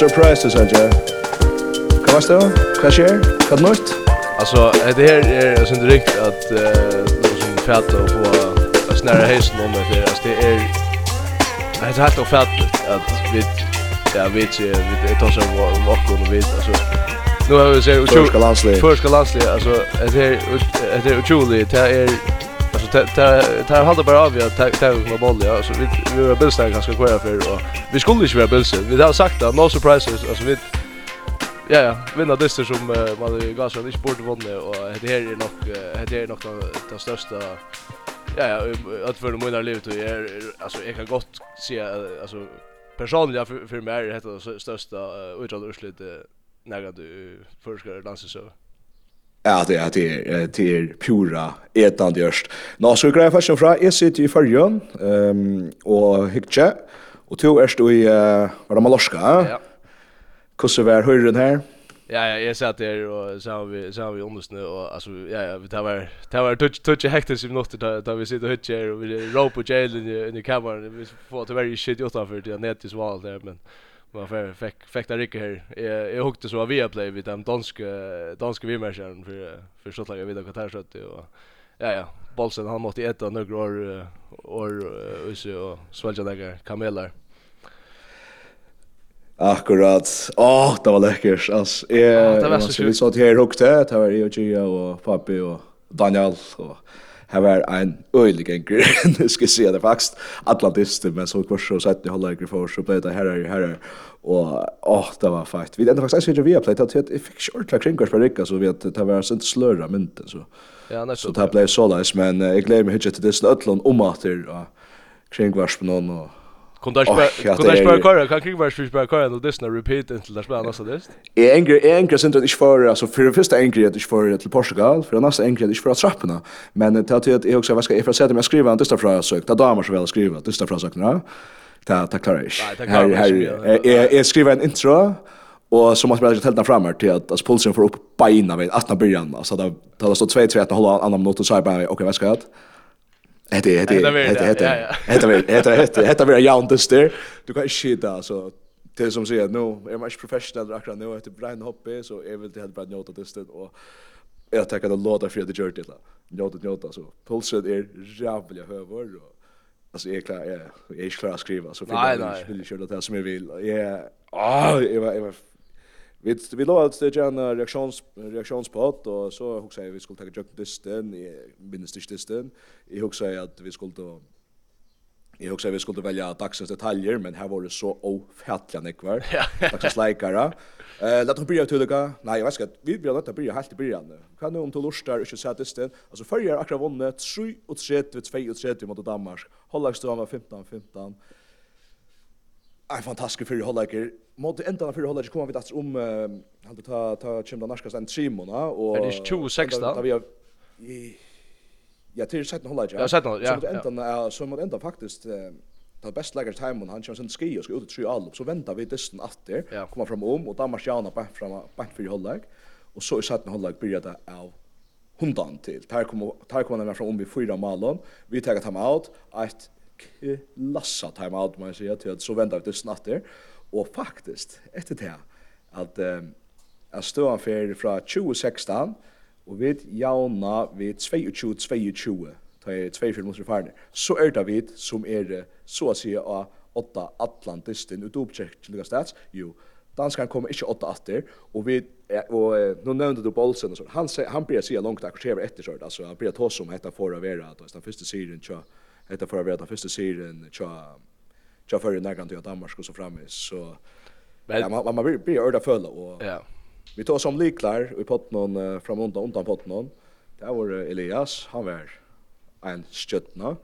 surprise til Sanja. Hva var det? Hva skjer? Hva er nødt? Altså, det her er jeg synes rikt at noe som fælt och få å snære heisen om det her. Altså, det är det är helt och fælt att vi ja, vi ikke, vi tar seg om åkken och vi, alltså Nu har vi sett utjulig. Förska landslag. Förska landslag, alltså det är det är otroligt. Det är tar halda bara av jag ta ta med boll ja så vi vi var bilstar ganska kvar för och vi skulle inte vara bilstar. Vi har sagt att no surprises alltså vi ja ja vinna det som uh, man gas och inte borde vinna och det här är nog det här är nog det största ja ja att för mig när livet och är alltså jag kan gott se alltså personligen för, för mig är det största uh, utdrag urslut uh, när du förskar dansar så. Ja, det er, det er, det er pura etan dørst. Nå, så greier jeg først fra, jeg sitter i Førjøen um, og Hygge, og to er stå i, uh, var det Malorska? Ja. Hvordan var høyren her? Ja, ja, jeg satt der og så har vi så har vi undersnö og altså ja ja, det var det var touch touch hektisk i natt da da vi sitter och hitcher och vi ropar jailen i i kameran vi får till varje shit utanför det nätet så var där men Man för fick fick där rycka här. Jag jag hukte så via play vid den danske danske vimmersen för för så jag vidare att här och ja ja, Bolsen han måste äta några år år och så och svälja några kameler. Akkurat. Åh, det var läckert. Alltså, jag, ja, det var så sjukt. Vi satt här och det var jag och Gia och Fabi och Daniel och Her var en øylig enger, nu skal si at det faktisk atlantister, men så kvart så sett i halvlegger for, så ble det herrer, herrer, og åh, det var fakt. Vi enda faktisk ikke vi har pleitt, jeg fikk ikke ordentlig kring hver rikka, så vi at det var sent slørra mynten, så. Så det ble så leis, men jeg gleder meg ikke til det, så det er om at det er kring hver og Kom där spela, kom där spela kvar, kan kring vars spela kvar och dessna repeat inte där spela nästa dess. Är ängre, är ängre sen inte för alltså för det första ängre att inte för till Portugal, för nästa ängre inte för trapporna. Men det har till att jag också vad ska jag för sätta mig skriva inte därför så att damer så väl skriva inte därför så knä. Ta ta klarar jag. Här här jag skriver en intro och så måste man lägga tältarna framåt till att alltså pulsen får upp beina vid att början alltså där tar det så 2-3 att hålla annan minut så här bara okej vad ska jag Hetta hetta hetta hetta hetta hetta hetta vera jauntast der. Du kan shit alltså till som säger no, är man professionell akkurat nu efter Brian Hoppe så är väl det helt bara nota det sted och jag tackar det låta för det gjort det. Nota nota så pulsen är jävla höver och alltså är klar jag är klar att skriva så för det är ju kul att det som jag vill. Ja, jag var jag var Vi vi låg alltså det en reaktions reaktionspot och så hur säger vi skulle ta jukt disten i minst disten. Jag hur säger att vi skulle då Jag också vi skulle välja dagsens detaljer men här var det så ofattliga nekvar. Dagsens likare. Eh låt oss börja dig. Nej, jag vet inte. Vi blir inte börja helt i början. Kan du om till lustar och sätta disten. Alltså förra akra vunnit 3 och 3 till 2 och 3 mot Danmark. Hollandstånd var 15 15. Ein fantastisk fyrir Hollander mot enda för håller det kommer vi att om han ta ta chimda norska sen Simona och Det är 2016. Vi har Ja, till sätt hålla. Ja, sätt ja. Så mot enda, ja. så mot ändan faktiskt ta best lägger time han kör sen ski och ska ut tre all så väntar vi dessen ja. kommer fram om och Danmark Jana back fram back för hållag och så i sätt hållag börjar det av hundan till. Tar kommer tar kommer när från om vi fyra malen, Vi tar time out. Ett lassa time out man säger till att så väntar vi dessen åter. Og faktisk, etter det, at, um, at han fer fra 2016, og vi jauna vi 22-22, ta er 24 måneder ferdig, så er det vi som er, så å si, av 8 Atlantisten, ut opptjekk til Lukas Stats, jo, danskan kommer ikke åtta atter, og vi, og eh, nå nevnte du Bolsen og sånn, han, han blir sier langt akkurat skjever etter sånn, altså han blir tås om hette for å være, den første siren, tja, hette for å være den første siren, tja, jag för när kan till Danmark och så framme så men ja, man man blir blir örda fulla och ja. Vi tar som liklar och i potten uh, från undan undan potten. Där var Elias, han var en stjärna.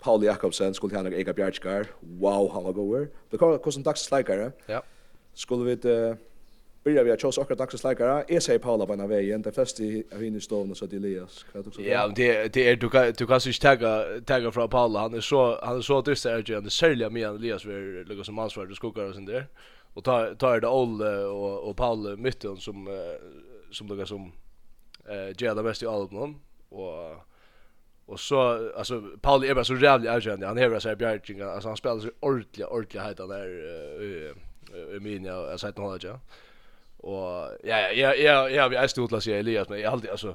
Paul Jakobsen skulle han Ega Bjergskar. Wow, han var goer. Det kom kostar dags slikare. Ja. Skulle vi uh, börjar vi att köra akkurat dags släkare. Jag säger Paula på den vägen. Det första i hinner stå så till Elias. Ja, det det är du kan du kan ju tagga tagga från Paula. Han är så han är så dyst är ju. Det sälja med Elias vi lägger som ansvar det skokar och sånt där. Och tar tar det Olle och och Paul mitten som som lägger som eh gör det bästa i albumet och Och så alltså Paul är bara så jävligt avgörande. Han hävrar sig Bjärkinga. Alltså han spelar så ordentligt ordentligt heta där eh Emilia, jag sa inte hålla Och ja ja ja ja vi är stort att säga Elias men jag alltid alltså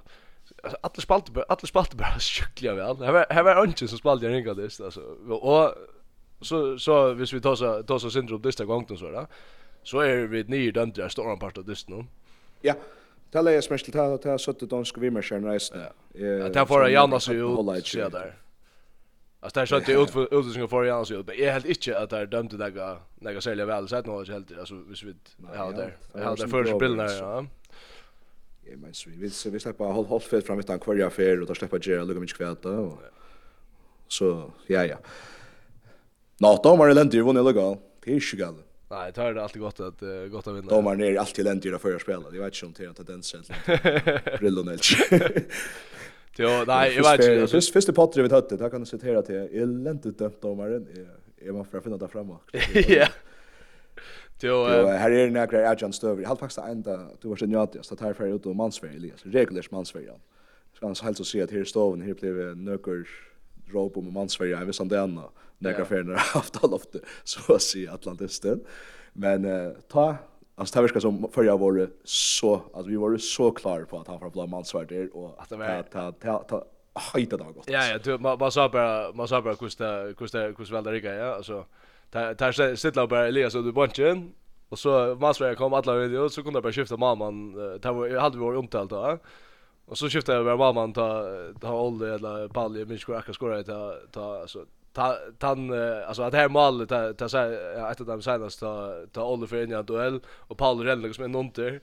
alla spalte alla spalte bara sjukliga väl. Det var det var inte så spalte jag ringade det alltså och så så hvis vi tar så tar så syndrom dista gången så där. Så är vi nere den där stora part av dist nu. Ja. Tala jag smärt till ta ta sötte dansk vimmerskärn resten. Ja. Det får jag gärna se ut. Ja där. Alltså där skötte ut för utrustning för Jan så jag helt inte att det är dömt att lägga lägga sälja väl så att något helt alltså hvis vi ja där. Jag hade första bilden ja. Jag men så vi vill så vi släppa håll håll fett fram utan kvar affär och då släppa Gerald och mycket kväll då. Så ja ja. Nå, domaren länder ju vunnit legal. Det är ju gal. Nej, det är alltid gott att uh, gott att vinna. Domaren är alltid länder i det förra spelet. Jag vet inte om det är en tendens att brillorna. Jo, nei, jeg vet inte. fyrst första potter vi hade, där kan du citera till eländigt inte dömt domaren. Jag måste finna det framåt. Ja. Jo, här är det några agent stöver. Helt faktiskt ända du var sen jag att tar för ut och mansfärg Elias. Regulärt mansfärg. Ska han helt så se att här stoven här blev nökers rop om mansfärg. Jag vet inte än. Några färger haft all ofta så att se Atlantisten. Men ta Alltså det verkar som förra var så alltså vi var så klara på att han var blå mansvärd där och att det var ta ta hajta det gott. Ja ja, du man sa bara man sa bara kusta kusta kus väl där ja alltså tar tar sitta bara Elias och du bunchen och så mansvärd kom alla video så kunde bara skifta mamman tar hade vi var omtalt då. Och så skiftade jag bara mamman ta ta Olle eller Palje minns hur jag ska skora ta ta alltså han alltså att här mål ta ta så ett av dem senast ta ta Oliver för en duell och Paul Rell som en nonter.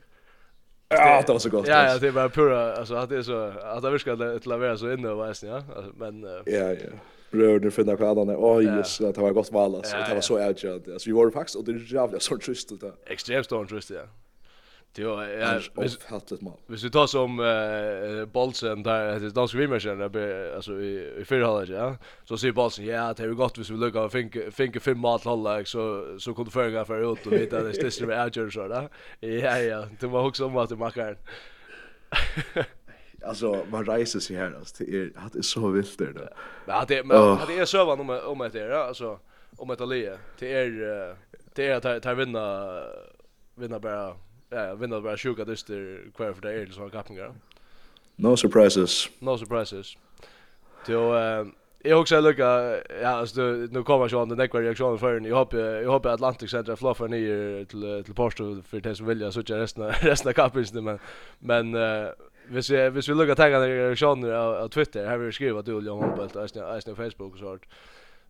Ja, det var så gott. Ja, ja, det var pura alltså att det är så att det viskar till att vara så inne och väsen, ja. Men Ja, ja. Bröder för några andra. Oj, just det var gott val alltså. Det var så outjust. Alltså vi var faktiskt och det är jävla så trist det. Extremt stor trist, ja. Jo, ja, visst hatt ett mål. Visst tar som eh Bolsen där det danska vimmersen alltså i i förra halvlek, ja. Så ser Bolsen, ja, det är gott hvis vi lucka och finke finke fem mål halvlek så så kunde förga för ut och vita det stäster med Alger så där. Ja, ja, det var också om att det makar. Alltså man reiser sig här alltså det är det är så vilt det då. Ja, det men det är så vad om om det är alltså om ett är det är det är att vinna vinna bara ja, vinna bara sjuka dyster kvar för det är liksom kappningar. No surprises. No surprises. Till eh jag också lucka ja alltså nu kommer jag an den där reaktionen för jag hoppas jag hoppas Atlantic Center fluffar ner till till Porto för det som vill jag så resten resten av kappningen men men eh Hvis vi, hvis vi lukkar tegna reaktioner av, av Twitter, här vi jeg skriva til Julian på eisen Facebook och sånt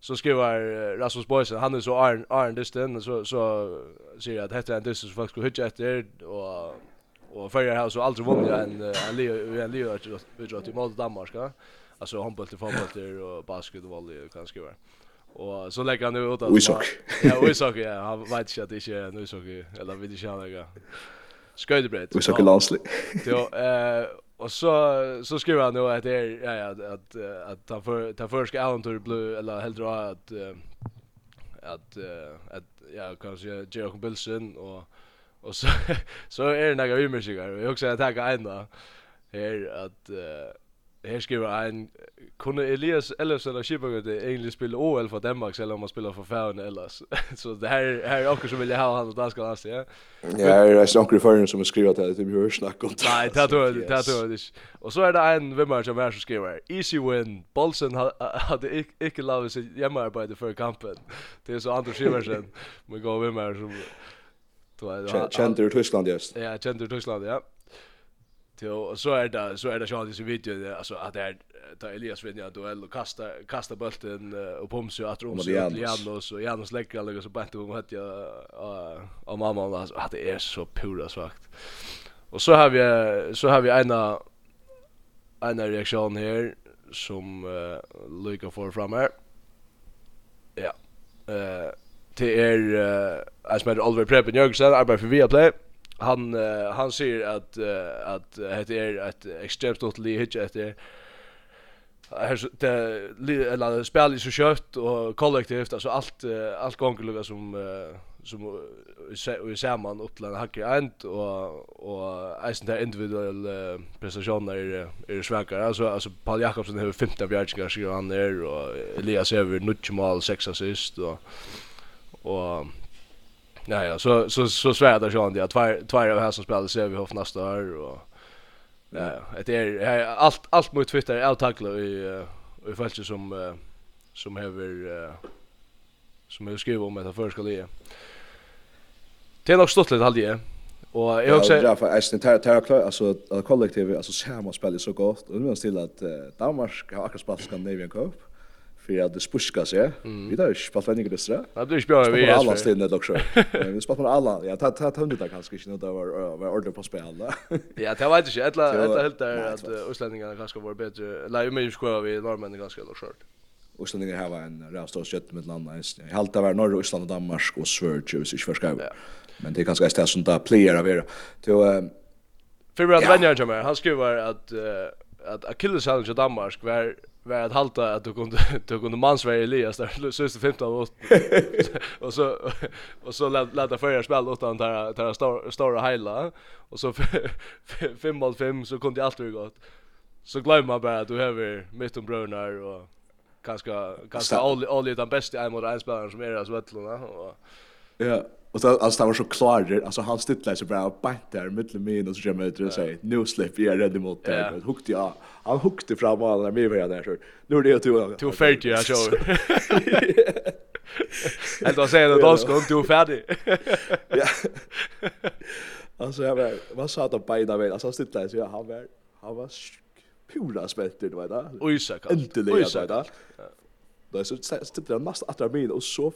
så skriver Rasmus Boysen, han är så Arn Arn Dysten så så säger jag att heter en Dysten så folk skulle hugga efter och och förra här så aldrig vunnit en en Leo en Leo att mot Danmark, va? Alltså handboll till fotboll och basketboll och kanske skriva Och så lägger han nu åt att Ja, Wisak ja, han vet inte att det inte är nu så eller vill inte han lägger. Sköjdebrett. Wisak landslag. Jo eh Och så så skriver han då att det är ja, ja att att ta för ta för ska Alan Blue eller helt då att att att ja kanske Jerry Bilson och och så så är det några ymmersikar. Jag också att ta en då. Här att Her skriver en, kunne Elias Ellers eller det egentlig spille OL for Danmark, selvom man spiller for færgerne ellers? så det her, her er okkur som vilja ha han og danske og ja? Ja, her er okkur i færgerne som skriver til det, vi hører snakk om det. Nei, det tror jeg, det tror jeg ikke. Og så er det en vimmer som er som skriver, easy win, Bolsen hadde ikke, lavet sitt hjemmearbeid før kampen. Det er så Anders Siversen, med gå vimmer som... Kjentur Tyskland, just. Ja, kjentur Tyskland, ja. Jo, så är det så är det själva i videon alltså att det är ta Elias vinner duell och kasta kasta bollen och pomsa att Roms och igen och så Jan släcker alla så bättre om att jag och mamma alltså att det är så pura svagt. Och så har vi så har vi ena ena reaktion här som uh, Luka får fram här. Ja. Eh det är alltså med Oliver Preben Jørgensen arbetar för Viaplay han uh, han säger att uh, att det är ett extremt otroligt hitch att det här det eller spelar så kött och kollektivt alltså allt uh, allt gånger som uh, som vi ser man upp till en hacker end och och eisen där individuell prestationer är är svagare alltså alltså Paul Jakobsen har 15 bjärkar så han är och Elias över 9 mål 6 assist och och Ja ja, så så så svär det sjön det två två av här som spelar ser vi hopp nästa år och ja ja, det är allt allt mot Twitter är tackla i i fallet som som över som har skrivit om det för ska det. Det är nog stort lite halvje. Och jag också Ja, för är inte tar klar alltså kollektiv alltså samma spelar så gott och nu är det till att Danmark har akkurat spelat Scandinavian Cup för att det spuska sig. Vi där spalt vänner det så. Ja, du spelar vi. Alla ständer dock så. Vi spelar på alla. Ja, ta ta hundra där kanske inte det var var ordet på spel. Ja, det vet inte. ett ett helt där att utlänningarna kanske var bättre. Lägger mig skoja vi norrmännen ganska då skört. Utlänningar har en rævstor kött med landa. Jag halte det var Norge, Island och Danmark och Sverige, så jag forskar. Men det är ganska et som där player av vera. Fyrir at venjar kommer, han skriver att att Achilles challenge i Danmark var var att halta att du kunde du kunde mansvärja Elias där. Sista 15 åt och så och så lät förra spel åt han där där stora stora hela och så 5 mot 5 så kunde allt gå gått så glömmer man bara att du har mitt om brönar och ganska ganska all all den bästa en mot en spelare som är där så vet du va ja. Och så alltså han var så klar alltså han stittlade sig bara bant där mellan min och så jag möter och säger nu släpp jag rädd emot det yeah. hukte jag han hukte fram alla med vi var där så nu är det ju två färdig jag så Helt då säger det då ska du färdig. Ja. Alltså jag var vad sa att bäna väl alltså stittlade sig han var han var pura spelter du vet där. Oj så kan. Äntligen det där. Då så stittlade han mest att min och så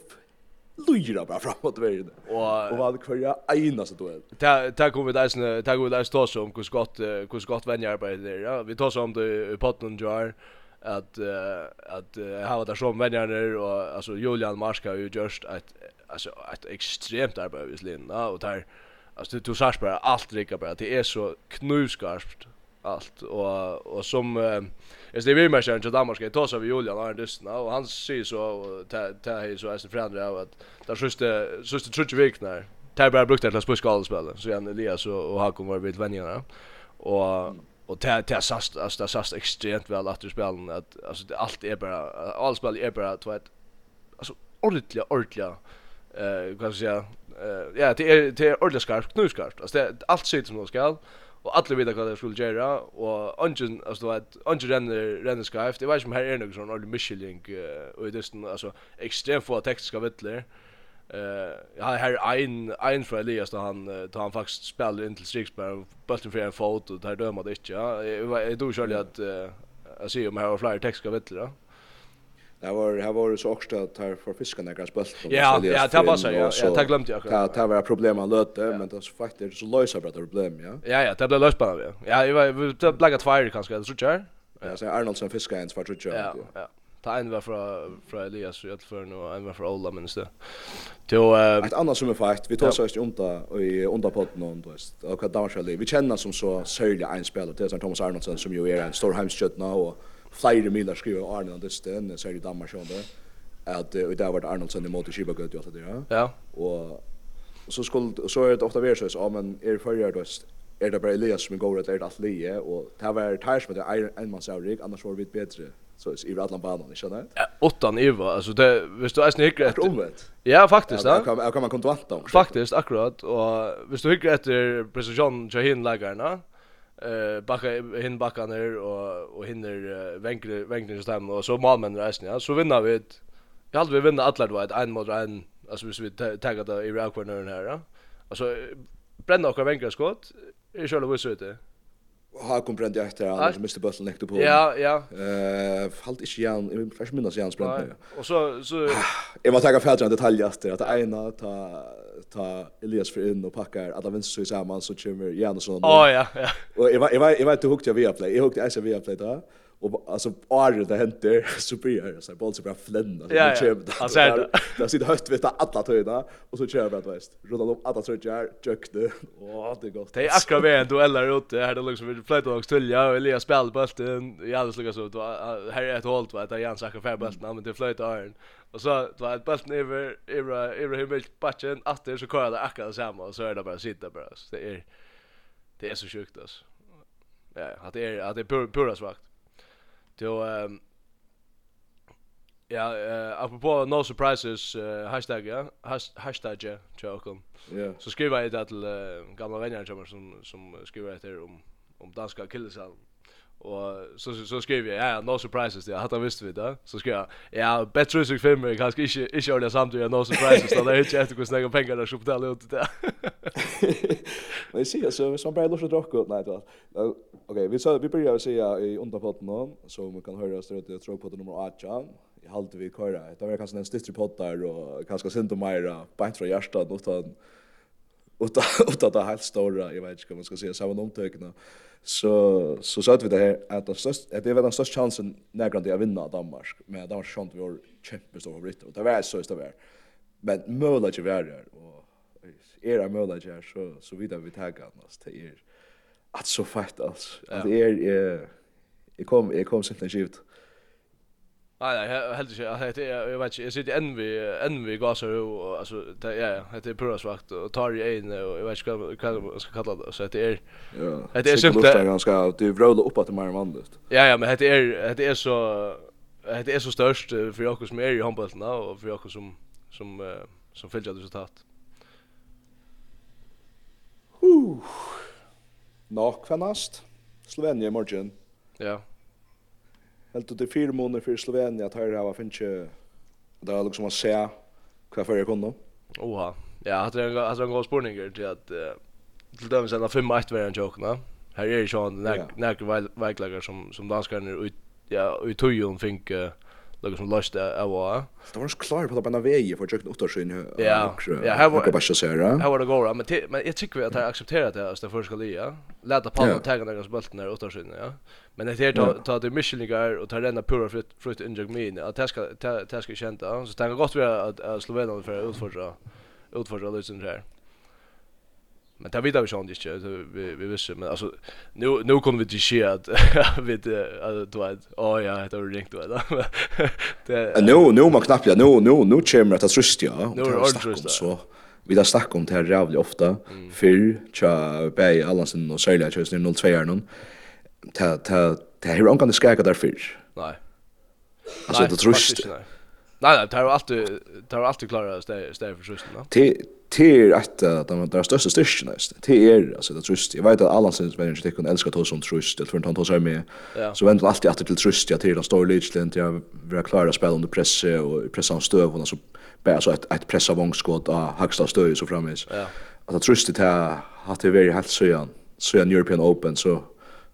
lyra bara framåt vägen. Och och vad kvar jag ena så då. Ta ta går vi där sen ta går vi där står så om hur skott hur skott vänjer arbetar där. Ja, vi tar så om det i potten jar att att ha det som vänjer och alltså Julian Marska har ju just ett alltså ett extremt arbete i Linda och där alltså du sås bara allt lika bara det är så knivskarpt allt och och som Jag ser vi mer sen Danmark ska ta sig vi Julian har dysten och han säger så ta ta hej så är det förändra av att där sjuste sjuste trutje viknar. Tar bara brukt att spela skallspel så igen Elias och, och Hakon var vid vännerna. Och och ta ta sast alltså det sast extremt väl att du spelar att alltså allt är bara all spel är bara två ett alltså ordentliga ordentliga eh vad ska jag säga eh ja det är det är ordentligt skarpt knuskarpt alltså det allt sitter som det ska och alla vet vad det skulle göra och ungen alltså att ungen renner renner skrift det var som här är någon sån ordentlig mischling och det är alltså extremt få tekniska vittler. eh ja här en en från Elias då han då han faktiskt spelade in till Strixberg bulten för en fot och där dömade inte ja. Jag tror själv att jag ser om här var fler tekniska vettler Det var det var så också att här för fiskarna gräs bult. Ja, ja, det var så. Ja, jag glömde jag. Ja, det var problem att löta, men det var faktiskt så lösa bara problem, ja. Ja, ja, det blev löst bara. Ja, ja, jag var blev fire kanske, så tror jag. Ja, så Arnold som fiskar ens för tror jag. Ja, ja. Ta en var från från Elias och för nu en var från Ola minst det. Till ett annat som är fakt, vi tar så just under i underpotten och då just. Och vad där Vi känner som så sörliga en spelare till Thomas Arnoldsson som ju är en stor nu och flere miler skriver om Arne Andersen, så er det Danmark det, at uh, det har vært Arnoldsen i måte i Kibagøt og alt det der. Ja. Og så, skulle, så er det ofte vært sånn, ja, men er førre er er det bare Elias som går at er det alt lige, og det har vært med som er en mann savrik, annars var vi bedre. Så i Radland banan, ikke sant? Ja, åttan Eva, altså det hvis du är snikker etter omvendt. Ja, faktisk, ja. Kan kan man kontra om. Faktisk, akkurat, og hvis du hyggre etter prestasjonen til hin lagarna, eh backa hin backa ner och och hinner vänkre vänkre stämma och så malmen resten ja så vinner vi ett jag hade vi vinner alla då ett en mot en alltså vi tagga det i rockcornern här ja alltså bränna och vänkre skott är själva visst ute har kom bränt jag efter alltså Mr. bollen näkt på. Ja, ja. Eh, halt inte jan, i flash minnas jan bränt. Och så så jag måste ta fältra detaljer efter att ena ta ta Elias för in och packar alla vänster så i samman så kommer Jansson. Ja ja ja. Och jag jag vet inte hur jag via play. Jag hukte jag via play då och alltså är det händer så blir jag så bollen så bara flända så jag kör det där där sitter högt vet alla töjda och så kör vi bara väst rullar upp alla tröjor jökte åh det går det är akkurat en dueller ute. Här det liksom vi flyttar och stulja och Elias spelar bollen i alla slugas så här är ett hål va där Jens saker för bollen men det flyttar iron. Och så det var ett bollen över Ibra Ibrahim hur mycket patchen åter så kör det akkurat samma och så är det bara sitta bara så det är det är så sjukt alltså ja att det är att det är pura svagt Då ehm Ja, eh apropå no surprises uh, hashtag ja. Has hashtag ja, Jokum. Ja. Så skriver jag det till uh, gamla vänner som som som skriver det om om danska killesal. Och så så, så skrev jeg, ja, no surprises, det Hade visst vi det. Så skriver jag, ja, bättre betre utsikt kanske inte inte ordentligt samt samtidig, no surprises, Då det är inte efter hur snägga pengar där så på det ut det. Men jag säger så, som bara lust att dra nej då. Okej, vi så vi börjar säga i underpotten då, så man kan höra ströt jag tror på det nummer 8. Jag håller vi köra. Det var kanske en stitch podd där och kanske sent och mera bänt från hjärtat utan utan utan det helt stora, jag vet inte vad man ska säga, samma omtökna. Så så sa vi det här att det störst att det var den största chansen när grant jag vinna Danmark, med Danmark sjönte vi var kämpestor favorit och det var så just det var. Men möjligt att vara och er en mulighet her, så, så vidar vi tagga oss Det er att så fett, alltså Ja. Det är jeg, jeg kom, jag kom simpelthen skivet. Nej nei, helt inte jag heter jag vet inte jag sitter enn vi, enn vi gasar jo, alltså det, ja, ja, det er purasvakt, och tar i en och jag vet inte vad hva ska kalla det, så det är ja, det är simpelthen. Ja, ganska du vrøla upp att det mer mann, Ja, ja, men det är det är så, det är så störst för oss som är i handbollen och för oss som, som, som följer resultat. Uh. Nok fannast. Slovenia i morgen. Ja. Helt ut i fire måneder for Slovenia tar jeg av finnes det er liksom å se hva før jeg kunne. Oha. Ja, hatt det er en god spurninger til at til dømes en av fem og ett verden tjåkna. Her er det sånn nærkere veiklager som, som danskerne ut, ja, ut tøyen finner Lukas som löst det av. Det var så klar på att banna vägen för jag åtta sjön. Ja. Ja, här var bara så här. Här var det går men men jag tycker att jag accepterar det alltså för ska lya. Lätta på att ta några bulten där åtta sjön, ja. Men det är ta ta det Micheligar och ta denna pura frukt frukt injag min. Att det ska det ska känta så tänker gott vi att Slovenien för utföra utföra lösen här. Men det vet vi sånt inte vi vi visste men alltså nu nu kommer vi till shit att vi att du vet åh ja det har ringt du vet. Det nu nu man knappt ja nu nu nu kommer det att rösta ja. Nu är det så. Vi där snack om det här jävligt ofta för tja bei Allansen och Sölja tjus 02 är någon. Ta ta ta hur hon kan det skaka därför. Nej. Alltså det röst. Nej. Nej, det har alltid det har alltid klarat stä stä för va. Till till att de där största styrkorna till är alltså det trust. Jag vet att alla sen men inte kan älska tog som trust det för han tar sig med. Så vänt alltid att till trust jag till den står lite jag vill klara spel under press och pressa en stöv och så bara så ett ett pressa vångskott av högsta stöv så framis. Ja. Att trust det här har det varit helt så igen. Så en European Open så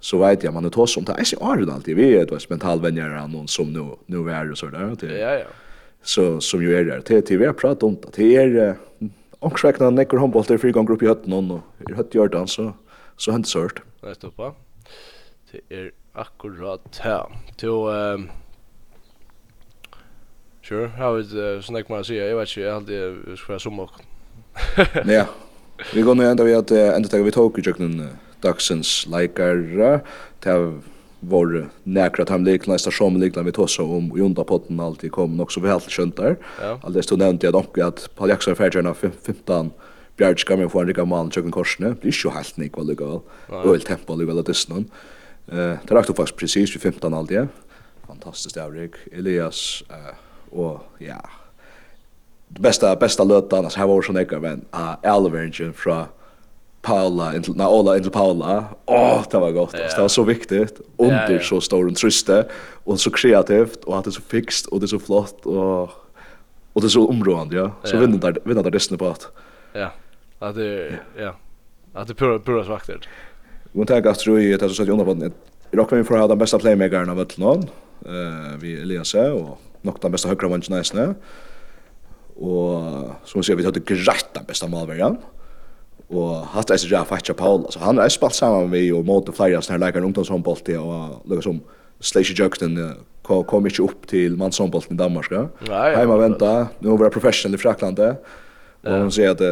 så vet jag man det tar som det är så alltid vi är då mentalvänjare någon som nu nu är det så där. Ja ja så som ju är där till till vi har pratat om det är och skräckna näcker handboll där fyra gånger upp i hötten och i hött gör dans så så hänt sort. Rätt upp va. Det är akkurat här. till ehm Sure, how is uh, snack man säger jag vet inte jag hade ska som och. Ja. Vi går nu ända vi att ända vi tog ju dagsens likar. Det var näkra tam liknande station likna vi tossa om och undan potten alltid kom också vi helt skönt där. Ja. Alltså stod nämnt jag dock att Paul Jackson färdjärna 15 Björk ska med få en rika man tjöken korsne. Det är ju helt nik vad lugg och öl tempo lugg att det någon. Eh det rakt fast precis vid 15 alltid. Fantastiskt avrik. Elias eh och ja. Det bästa bästa lötarna så här var sån där men eh Alveringen från Paula till Naola till Paula. Åh, oh, det var gott. Yeah. Det var så viktigt under yeah, yeah. så stor en tröste och så kreativt och att det är så fixt och det är så flott och och det är så områdande, ja. Så vinner där vinner där resten på att. Ja. Att det ja. Att det pura pura svaktigt. Men tack att tro i att det så under på det rockar med för att den bästa playmakern av allt någon. Eh vi Elias och nog den bästa högra vänstern nästan. Och som ser vi hade grätt den bästa målvärjan. Mm Og hatt er ikke fattig Paul, altså han er spalt saman med og mot flere av sånne som ungdomshåndbolt og lukka som Slash Jøgten kom ikkje opp til mannshåndbolt i Danmark. Heima venta, nu var jeg professionell i Frakland og hun sier at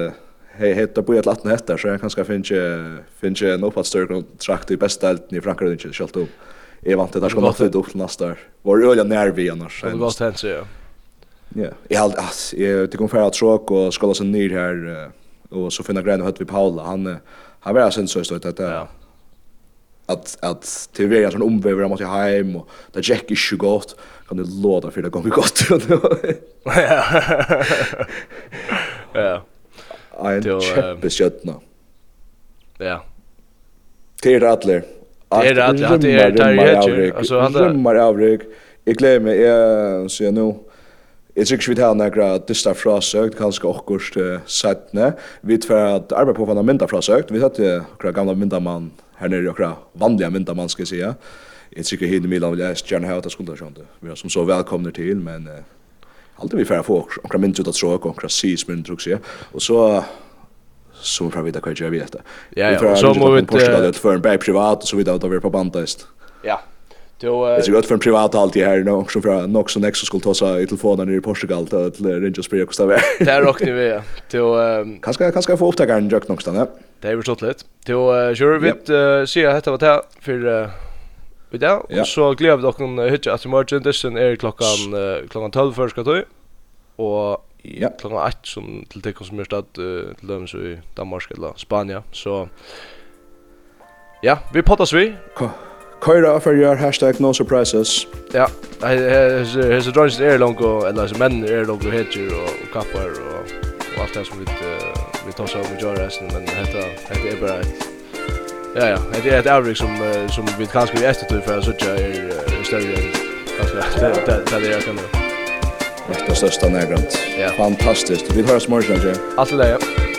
hei, hei, det bor jeg til 18 så jeg kanskje finnje finnje en opphattstørk og kontrakt i beste delten i Frankrike, ikkje selv om jeg vant det, det, skal nått ut opp til neste år. Var øyla nervi annars. Det var godt ja. Ja, jeg har, jeg, det kom att tråk och skala seg nyr här och så finna grejen hört vi Paula han han var sen så stort att ja. att att det vi en sån omväver mot hem och där Jack is ju gott kan det låta för det går gott ja ja en käppeskjötna ja det är Adler Det är Adler, det är Terry Hedger. Alltså han där. Rymmar avryck. Jag glömmer, jag ser nu. Jeg tror ikke vi tar nekra dysta frasøkt, kanskje okkurst uh, sættene. Vi tar at arbeid på fanna mynda frasøkt. Vi tar til okra gamla myndamann her nere, okra vanliga myndamann, skal jeg sige. Jeg tror ikke hinn i Milan vil jeg gjerne ha at jeg skulle skjønne. Vi er som så velkomne til, men uh, alltid vi får få okra mynd ut av tråk, okra sis mynd, tror jeg. Og så så får vi vite hva jeg gjør vi dette. Ja, ja, og så må vi... Vi får en bæg privat, og så videre, og da vi er på bandest. Då Det är gott för en privat allt det här nu också för nog som nästa skulle ta sig i telefonen nere i Portugal då till Rangers Spire Costa Verde. Där rockar ni ja. Då kanske kanske få upptagaren jag någonstans där. Det är väl så lätt. Då kör vi vid se att det var det för Vi där och så glömde vi dock en hitcha att imorgon dessen är klockan klockan 12 för ska ta. Och ja klockan 8 som till det som är stad till dem så i Danmark eller Spanien så Ja, vi pottas vi. Køyra for your hashtag no surprises. Ja, hans drøys er langt, eller hans menn er langt og hedger og kappar og, og alt det som vi, uh, vi tar seg om i gjør resten, men dette, dette er bare et Ja, ja, det er et avrik som, uh, som vi kanskje vi etter til for jeg sørger er, er større enn kanskje det, det, det er kan nå. Det største nærgrant. Ja. Fantastisk. Vi tar oss morgen, Alt er det, ja.